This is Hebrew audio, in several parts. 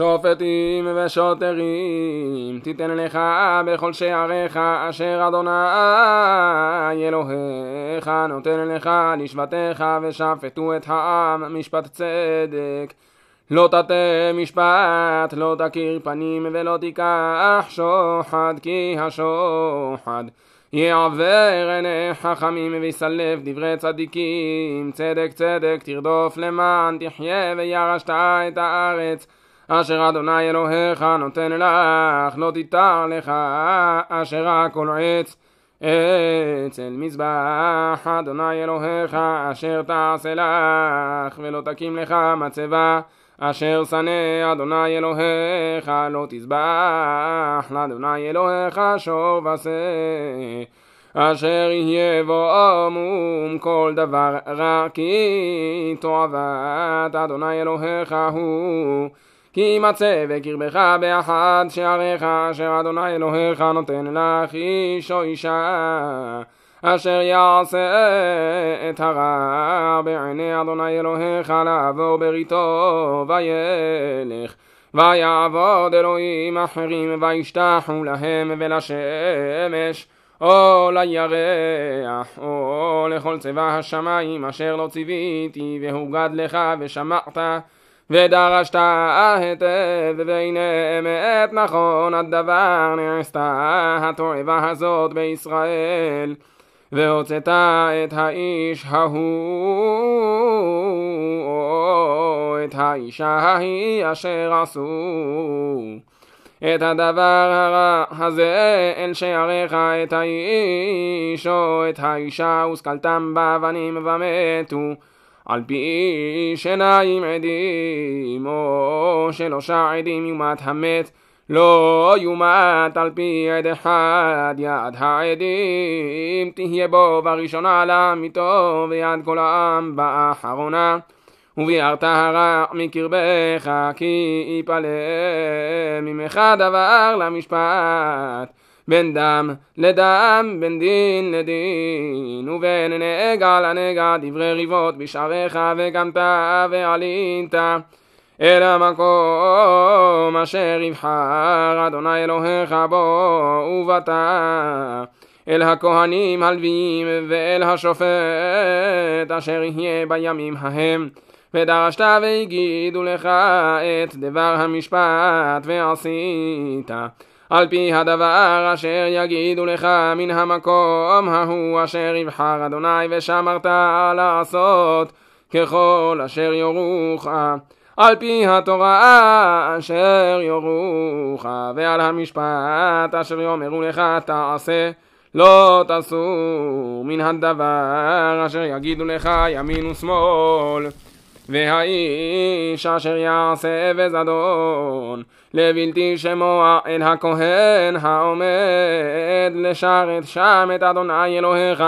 שופטים ושוטרים תיתן לך בכל שעריך אשר אדוני אלוהיך נותן לך לשבטיך ושפטו את העם משפט צדק. לא תטה משפט, לא תכיר פנים ולא תיקח שוחד, כי השוחד יעבר עיני חכמים ויסלף דברי צדיקים, צדק צדק תרדוף למען תחיה וירשת את הארץ אשר אדוני אלוהיך נותן לך, לא תיתר לך אשר הכל עץ. אצל מזבח אדוני אלוהיך אשר תעשה לך ולא תקים לך מצבה. אשר שנא אדוני אלוהיך לא תזבח לאדוני אלוהיך שור ושה אשר יהיה בו מום כל דבר רע כי תועבת אדוני אלוהיך הוא כי ימצא בקרבך באחד שעריך אשר אדוני אלוהיך נותן לך איש או אישה אשר יעשה את הרע בעיני אדוני אלוהיך לעבור בריתו וילך. ויעבוד אלוהים אחרים וישתחו להם ולשמש או לירח או לכל צבא השמיים אשר לא ציוויתי והוגד לך ושמעת ודרשת היטב והנה אמת נכון הדבר נעשתה התועבה הזאת בישראל והוצאת את האיש ההוא או את האישה ההיא אשר עשו. את הדבר הרע הזה אל שעריך את האיש או את האישה וסקלתם באבנים ומתו על פי שניים עדים או שלושה עדים יומת המת לא יומת על פי עד אחד יד העדים תהיה בו בראשונה למיתו ויד כל העם באחרונה. וביארת הרע מקרבך כי יפלא ממך דבר למשפט בין דם לדם, בין דין לדין, ובין נגע לנגע דברי ריבות בשעריך וקמת ועלית. אל המקום אשר יבחר אדוני אלוהיך בו ובאת. אל הכהנים הלוויים ואל השופט אשר יהיה בימים ההם. ודרשת והגידו לך את דבר המשפט ועשית על פי הדבר אשר יגידו לך מן המקום ההוא אשר יבחר אדוני ושמרת לעשות ככל אשר יורוך על פי התורה אשר יורוך ועל המשפט אשר יאמרו לך תעשה לא תסור מן הדבר אשר יגידו לך ימין ושמאל והאיש אשר יעשה בזדון לבלתי שמוע אל הכהן העומד לשרת שם את אדוני אלוהיך.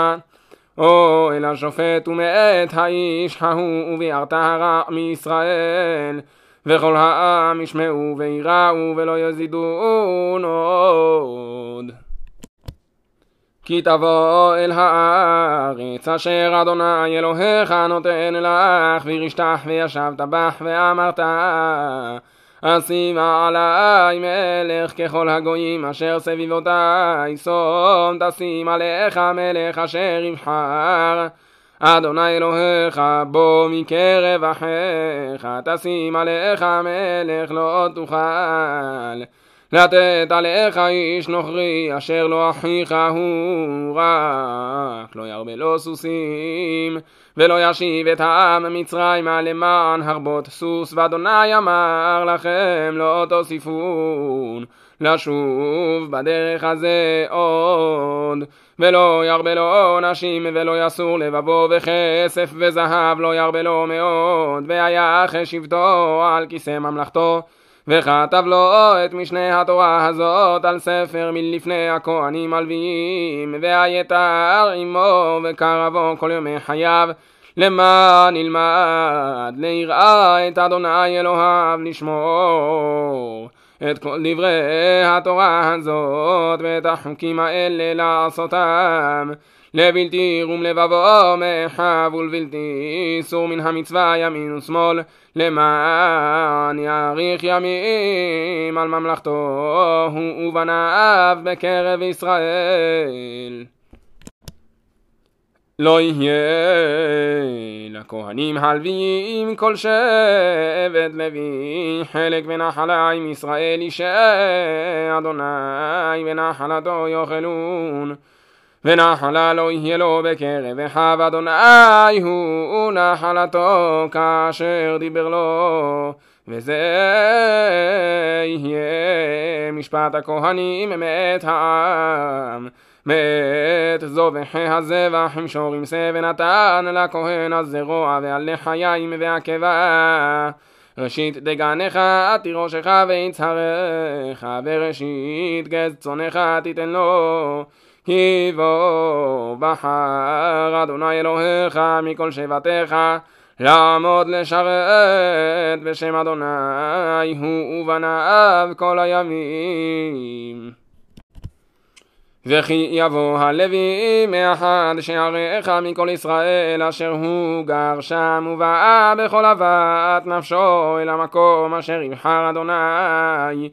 או אל השופט ומאת האיש ההוא וביארת הרע מישראל. וכל העם ישמעו ויראו ולא יזידון עוד כי תבוא אל הארץ אשר אדוני אלוהיך נותן לך וירשתך וישבת בך ואמרת אשימה עלי מלך ככל הגויים אשר סביבותי שום תשים עליך מלך אשר יבחר. אדוני אלוהיך בוא מקרב אחיך תשים עליך מלך לא תוכל לתת עליך איש נוכרי אשר לא אחיך הוא רק לא ירבה לו סוסים ולא ישיב את העם מצרימה למען הרבות סוס ואדוני אמר לכם לא תוסיפון לשוב בדרך הזה עוד ולא ירבה לו נשים ולא יסור לבבו וכסף וזהב לא ירבה לו מאוד והיה אחרי שבטו על כיסא ממלכתו וכתב לו את משנה התורה הזאת על ספר מלפני הכהנים הלוויים והיתר עמו וקרבו כל ימי חייו. למען נלמד ליראה את אדוני אלוהיו לשמור את כל דברי התורה הזאת ואת החוקים האלה לעשותם לבלתי רום לבבו מאחיו ולבלתי איסור מן המצווה ימין ושמאל למען יאריך ימים על ממלכתו ובניו בקרב ישראל. לא יהיה לכהנים הלוויים כל שבט לוי חלק ונחלה עם ישראל אישי אדוני ונחלתו יאכלון. ונחלה לא יהיה לו בקרב אחיו אדוני הוא נחלתו כאשר דיבר לו וזה יהיה משפט הכהנים מאת העם. מאת זובחי הזבח עם שורים שא ונתן לכהן הזרוע ועל לחיים והקיבה ראשית דגנך תירושך ויצהרך וראשית גז צונך תיתן לו. כי בוא בחר אדוני אלוהיך מכל שבטיך לעמוד לשרת בשם אדוני הוא ובניו כל הימים. וכי יבוא הלוי מאחד שעריך מכל ישראל אשר הוא גר שם ובאה בכל אבת נפשו אל המקום אשר יבחר אדוני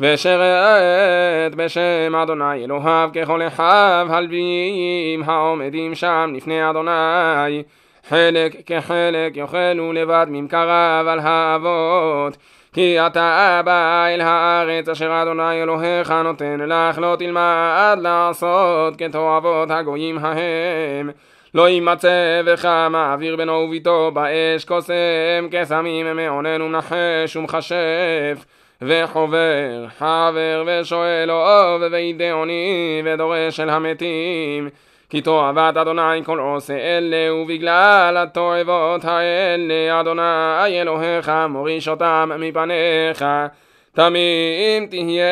ושרת בשם אדוני אלוהיו ככל אחיו הלוויים העומדים שם לפני אדוני חלק כחלק יאכלו לבד ממכריו על האבות. כי אתה בא אל הארץ אשר אדוני אלוהיך נותן לך לא תלמד לעשות כתועבות הגויים ההם. לא יימצא בך מעביר בנו וביתו באש קוסם קסמים מעונן ומנחש ומכשף. וחובר, חבר ושואל אוהב וידעוני ודורש אל המתים כי תועבת אדוני כל עושה אלה ובגלל התועבות האלה אדוני אלוהיך מוריש אותם מפניך. תמים תהיה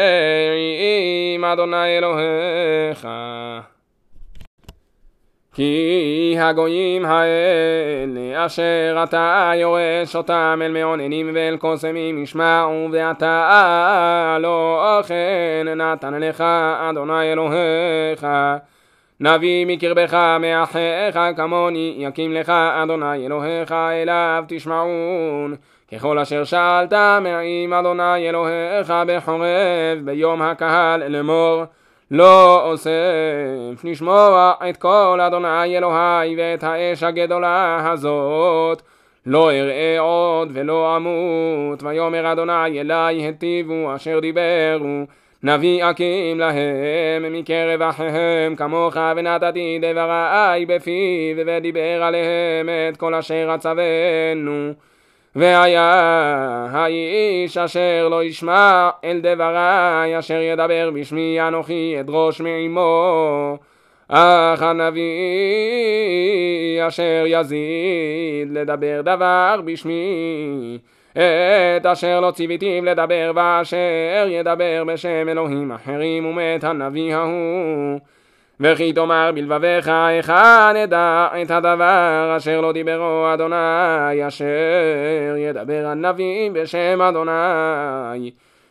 עם אדוני אלוהיך. כי הגויים האלה אשר אתה יורש אותם אל מעוננים ואל קוסמים ישמעו ואתה לא כן נתן לך אדוני אלוהיך נביא מקרבך מאחיך כמוני יקים לך אדוני אלוהיך אליו תשמעון. ככל אשר שאלת מעם אדוני אלוהיך בחורב ביום הקהל לאמור לא אוסף לשמוע את כל אדוני אלוהי ואת האש הגדולה הזאת. לא אראה עוד ולא אמות ויאמר אדוני אלי היטיבו אשר דיברו נביא אקים להם מקרב אחיהם כמוך ונתתי דברי בפיו ודיבר עליהם את כל אשר אצוונו והיה האיש אשר לא ישמע אל דברי אשר ידבר בשמי אנוכי אדרוש מעמו. אך הנביא אשר יזיד לדבר דבר בשמי את אשר לא ציוויתיו לדבר ואשר ידבר בשם אלוהים אחרים ומת הנביא ההוא. וכי תאמר בלבביך היכן נדע את הדבר אשר לא דיברו אדוני אשר ידבר הנביא בשם אדוני.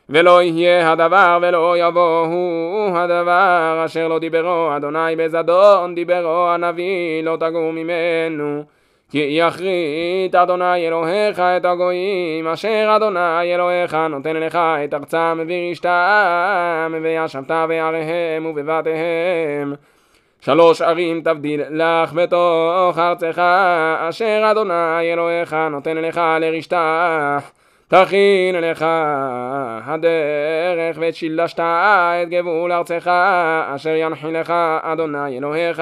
ולא יהיה הדבר ולא יבואו הדבר אשר לא דיברו אדוני בזדון דיברו הנביא לא תגור ממנו כי יכרית אדוני אלוהיך את הגויים אשר אדוני אלוהיך נותן לך את ארצם וירשתם וישבת בעריהם ובבתיהם. שלוש ערים תבדיל לך בתוך ארצך אשר אדוני אלוהיך נותן לך לרשתך תכין לך הדרך ואת שילשת את גבול ארצך אשר ינחי לך אדוני אלוהיך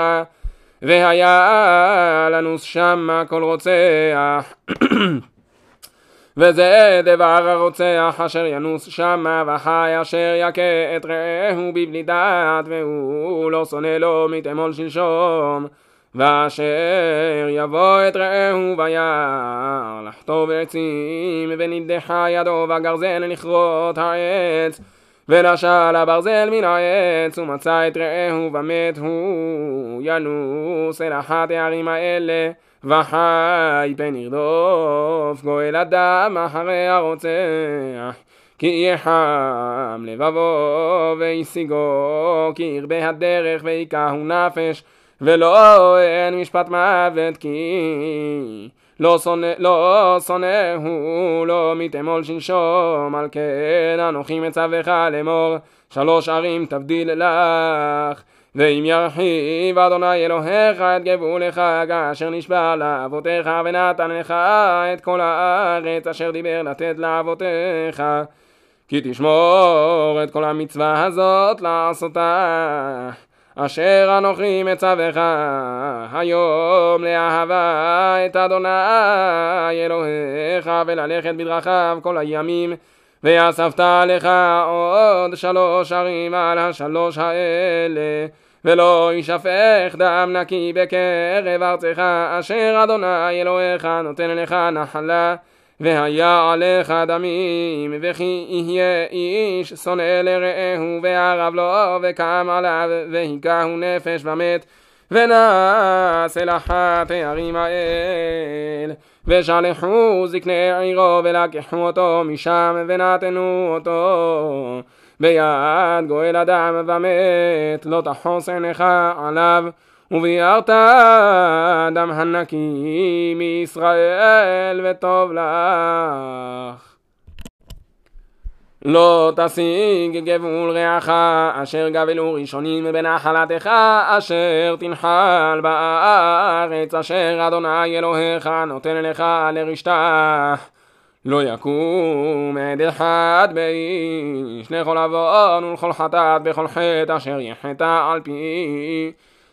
והיה לנוס שמה כל רוצח. וזה דבר הרוצח אשר ינוס שמה וחי אשר יכה את רעהו בבלי דעת והוא לא שונא לו מתמול שלשום. ואשר יבוא את רעהו וירא לחטוב עצים ונדחה ידו בגרזן לכרות העץ ונשל הברזל מן העץ ומצא את רעהו ומת הוא ינוס אל אחת הערים האלה וחי פן ירדוף גואל אדם אחרי הרוצח כי יחם לבבו וישיגו כי ירבה הדרך ויקהו נפש ולא אין משפט מוות כי לא שונא, לא שונא הוא, לא מתאמול שלשום, על כן אנוכי מצווך לאמור, שלוש ערים תבדיל לך. ואם ירחיב אדוני אלוהיך את גבולך כאשר נשבע לאבותיך ונתן לך את כל הארץ אשר דיבר לתת לאבותיך כי תשמור את כל המצווה הזאת לעשותה אשר אנוכי מצווך היום לאהבה את אדוני אלוהיך וללכת בדרכיו כל הימים. ואספת לך עוד שלוש ערים על השלוש האלה ולא יישפך דם נקי בקרב ארצך אשר אדוני אלוהיך נותן לך נחלה והיה עליך דמים, וכי יהיה איש שונא לרעהו וערב לו וקם עליו והיכהו נפש ומת. ונעש אל אחת הערים האל ושלחו זקני עירו ולקחו אותו משם ונתנו אותו. ביד גואל אדם ומת לא תחוס עיניך עליו וביארת דם הנקי מישראל וטוב לך. לא תשיג גבול רעך אשר גבלו ראשונים בנחלתך אשר תנחל בארץ אשר אדוני אלוהיך נותן לך לרשתה לא יקום עד אחד באיש לכל עוון ולכל חטאת בכל חטא אשר יחטא על פי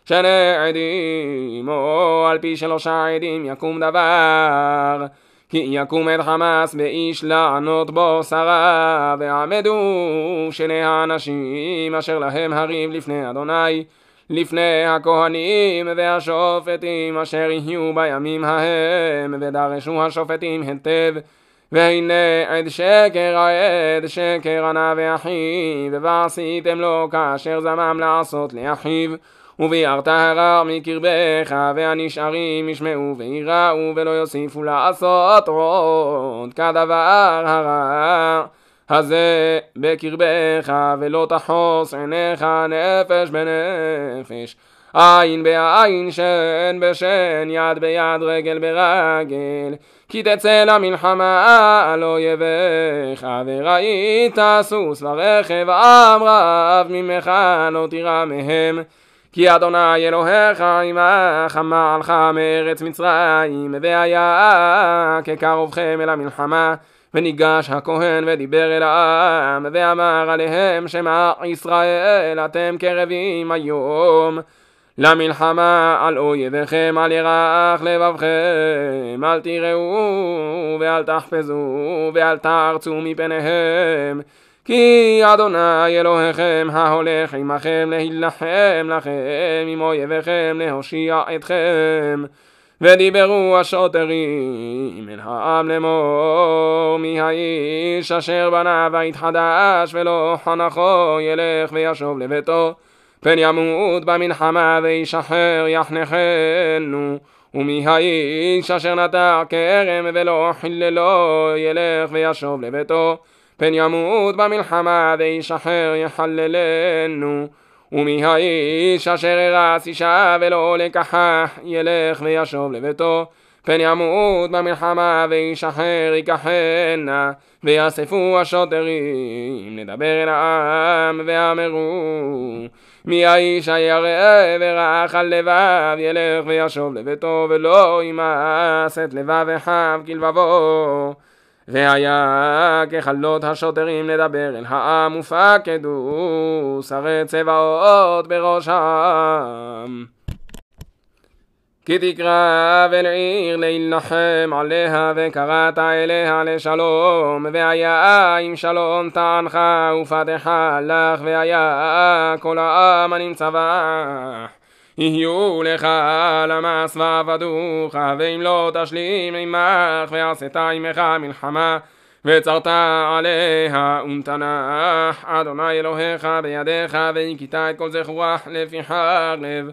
שני עדים, או על פי שלושה עדים יקום דבר. כי יקום את חמאס באיש לענות בו שרה, ועמדו שני האנשים אשר להם הריב לפני אדוני, לפני הכהנים והשופטים אשר יהיו בימים ההם, ודרשו השופטים היטב. והנה עד שקר העד שקר ענה ואחיו, ועשיתם לו כאשר זמם לעשות לאחיו. וביארת הרע מקרבך, והנשארים ישמעו ויראו ולא יוסיפו לעשות עוד כדבר הרע. הזה בקרבך, ולא תחוס עיניך נפש בנפש. עין בעין, שן בשן, יד ביד, רגל ברגל. כי תצא למלחמה על אויביך, וראית סוס ורכב עם רב ממך לא תירא מהם. כי אדוני אלוהיך עמך מעלך מארץ מצרים והיה כקרובכם אל המלחמה וניגש הכהן ודיבר אל העם ואמר עליהם שמע ישראל אתם קרבים היום. למלחמה על אויביכם אל ירח לבבכם אל תיראו ואל תחפזו ואל תרצו מפניהם כי אדוני אלוהיכם ההולך עמכם להילחם לכם עם אויביכם להושיע אתכם. ודיברו השוטרים אל העם לאמור מי האיש אשר בנה בית חדש ולא חנכו ילך וישוב לביתו. פן ימות במלחמה וישחרר יחנכנו. ומי האיש אשר נטע כרם ולא חיללו ילך וישוב לביתו פן ימות במלחמה וישחרר יחללנו ומי האיש אשר הרס אישה ולא לקחה ילך וישוב לביתו. פן ימות במלחמה וישחרר ייקחנה ויאספו השוטרים לדבר אל העם ואמרו מי האיש הירא ורך על לבב ילך וישוב לביתו ולא ימאס את לבב אחיו כלבבו והיה ככלות השוטרים לדבר אל העם ופקדו שרי צבאות בראשם. כי תקרא ולעיר להילחם עליה וקראת אליה לשלום והיה אם שלום טענך ופתחה לך והיה כל העם הנמצא בה יהיו לך למס ועבדוך, ואם לא תשלים עמך, ועשית עמך מלחמה, וצרת עליה ונתנח, אדוני אלוהיך בידיך, והכית את כל זכורך לפי חרב.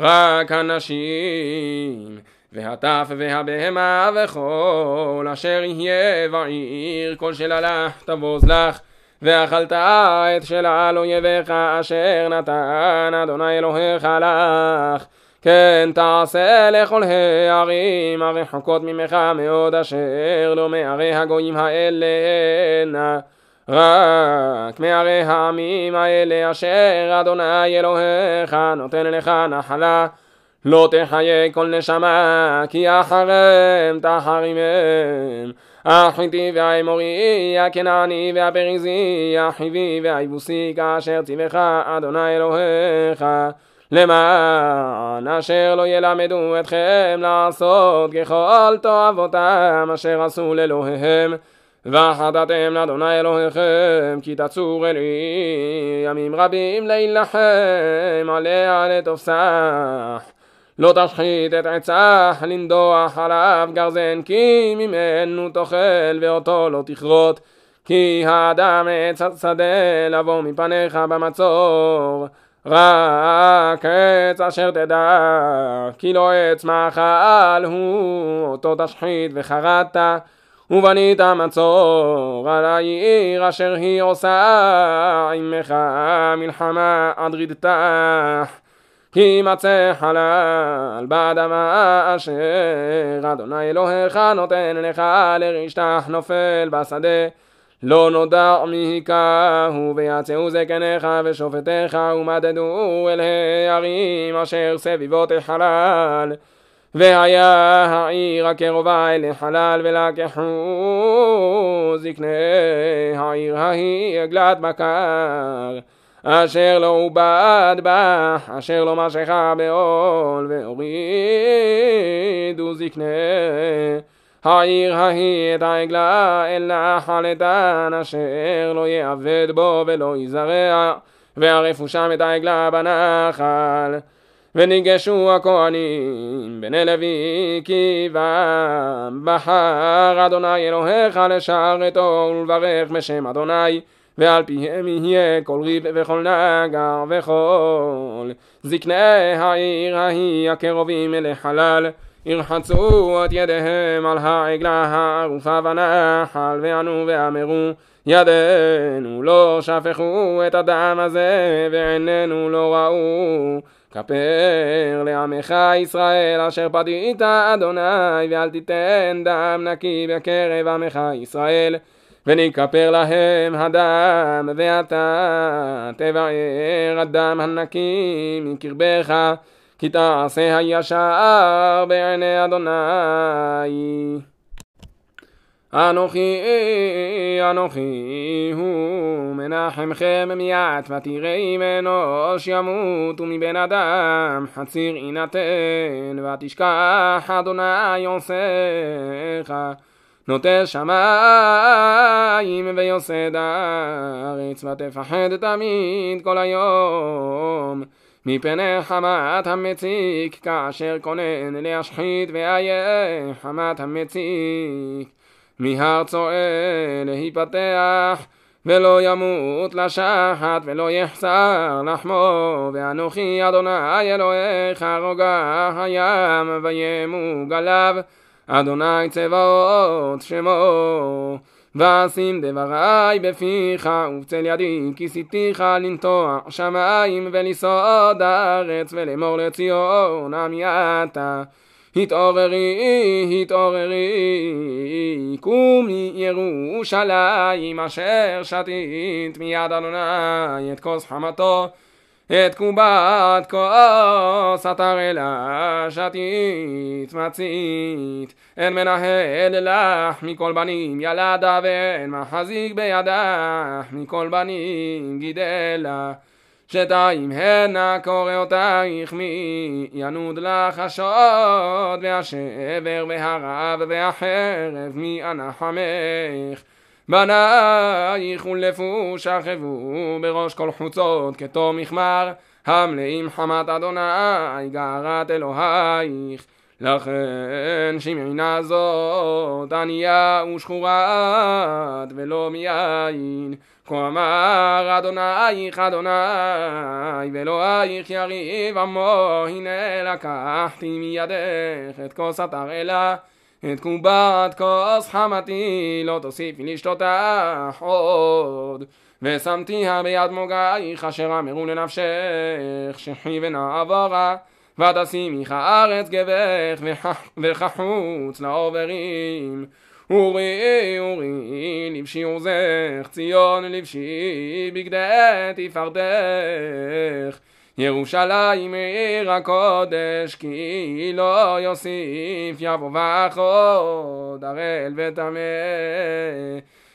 רק הנשים והטף והבהמה וכל אשר יהיה בעיר כל שללך תבוז לך ואכלת את של על אויביך אשר נתן אדוני אלוהיך לך. כן תעשה לכל הערים הרחוקות ממך מאוד אשר לא מערי הגויים האלה נא. רק מערי העמים האלה אשר אדוני אלוהיך נותן לך נחלה. לא תחיה כל נשמה כי אחריהם תחרימם החיתי והאמורי הכנעני והפריזי החיבי והיבוסי כאשר ציווך אדוני אלוהיך. למען אשר לא ילמדו אתכם לעשות ככל תועבותם אשר עשו לאלוהיהם וחטאתם לאדוני אלוהיכם כי תצור אלי ימים רבים להילחם עליה לתפסח לא תשחית את עצך לנדוח עליו גרזן כי ממנו תאכל ואותו לא תכרות. כי האדם עץ השדה לבוא מפניך במצור. רק עץ אשר תדע כי לא עץ מאכל הוא. אותו תשחית וחרדת ובנית מצור על העיר אשר היא עושה. עמך מלחמה עד רידתך כי ימצא חלל באדמה אשר אדוני אלוהיך נותן לך לרשתך נופל בשדה. לא נודע מי היכהו ויצאו זקניך ושופטיך ומדדו אל הערים אשר סביבות החלל. והיה העיר הקרובה אל החלל ולקחו זקני העיר ההיא עגלת בקר אשר לא עובד בה, אשר לא משכה בעול, והורידו זקני העיר ההיא את העגלה אל נחל איתן, אשר לא יעבד בו ולא יזרע, וערפו שם את העגלה בנחל. וניגשו הכהנים בני לוי כי בחר אדוני אלוהיך לשרתו ולברך בשם אדוני ועל פיהם יהיה כל ריב וכל נגר וכל. זקני העיר ההיא הקרובים אל החלל ירחצו את ידיהם על העגלה הערופה בנחל וענו ואמרו ידינו לא שפכו את הדם הזה ועינינו לא ראו. כפר לעמך ישראל אשר פדית אדוני ואל תיתן דם נקי בקרב עמך ישראל ונכפר להם הדם ואתה תבער הדם הנקי מקרבך כי תעשה הישר בעיני אדוני. אנוכי אנוכי הוא מנחמכם מיד ותראי אנוש ימות ומבן אדם. חציר יינתן ותשכח אדוני עושיך נוטה שמיים ויוסד הארץ ותפחד תמיד כל היום. מפני חמת המציק כאשר כונן להשחית ואיה חמת המציק. מהר צוען להיפתח ולא ימות לשחת ולא יחסר לחמו ואנוכי אדוני אלוהיך רוגע הים וימוג עליו אדוני צבאות שמו ואשים דברי בפיך ובצל ידי כיסיתיך לנטוע שמיים ולסעוד הארץ ולאמור לציון עמי אתה. התעוררי, התעוררי, קומי ירושלים אשר שתית מיד אדוני את כוס חמתו את קובת כוס התרעלה שתית מצית. אין מנהל לך מכל בנים ילדה ואין מחזיק בידך מכל בנים גידלה שתיים הנה קורא אותייך מי ינוד לך השוד והשבר והרב והחרב מי אנחמך בנייך ולפו שכבו בראש כל חוצות כתום מכמר. המלאים חמת אדוני גערת אלוהיך. לכן שמעינה זאת ענייה ושחורת ולא מיין כה אמר אדונייך אדוני ואלוהיך יריב עמו הנה לקחתי מידך את כוס התרעלה את קובת כוס חמתי לא תוסיפי לשתותך עוד ושמתיה ביד מוגייך אשר אמרו לנפשך שחי ונעברה ותשימיך ארץ גבך וכחוץ לעוברים. אורי אורי לבשי עוזך ציון לבשי בגדי תפארתך ירושלים עיר הקודש כי לא יוסיף יבוא וחוד הראל וטמא.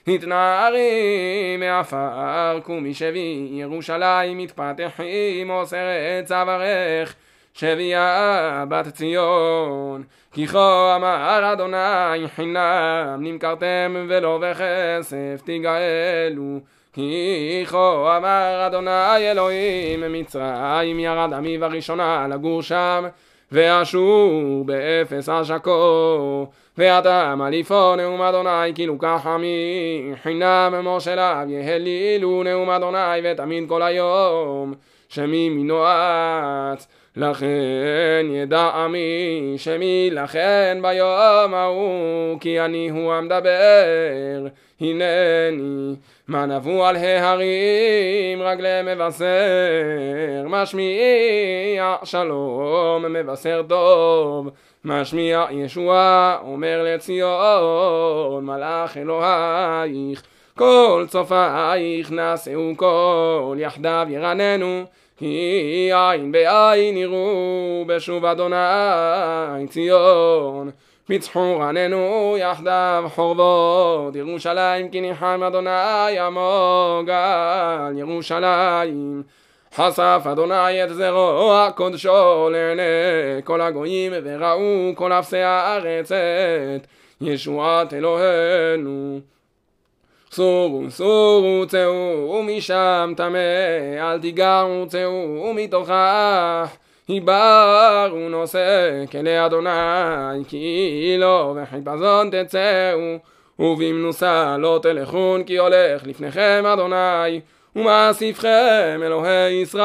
התנערי מעפר קומי שבי ירושלים מתפתחים אוסרת צווארך שבייה בת ציון. כי כה אמר אדוני חינם נמכרתם ולא בכסף תגאלו כי כה אמר אדוני אלוהים מצרים ירד עמי בראשונה לגור שם ואשור באפס עשקו ועתה מה לי פה נאום אדוני כי לוקח עמי חינם מושליו יהילילו נאום אדוני ותמיד כל היום שמי מנואץ לכן ידע עמי שמי לכן ביום ההוא כי אני הוא המדבר הנני מה נבוא על ההרים רגלי מבשר משמיע שלום מבשר טוב משמיע ישועה אומר לציון מלאך אלוהיך כל צופייך נשאו כל יחדיו ירננו כי עין בעין יראו בשוב אדוני ציון פיצחו רננו יחדיו חורבות. ירושלים כי ניחם אדוני עמו גל ירושלים. חשף אדוני את זרוע הקודשו לעיני כל הגויים וראו כל אפסי הארץ את ישועת אלוהינו. סורו סורו צאו משם טמא אל תיגרו צאו מתוכה היברו נושא כלי אדוני כי לא וחיפזון תצאו ובמנוסה לא תלכון כי הולך לפניכם אדוני ומאסיפכם אלוהי ישראל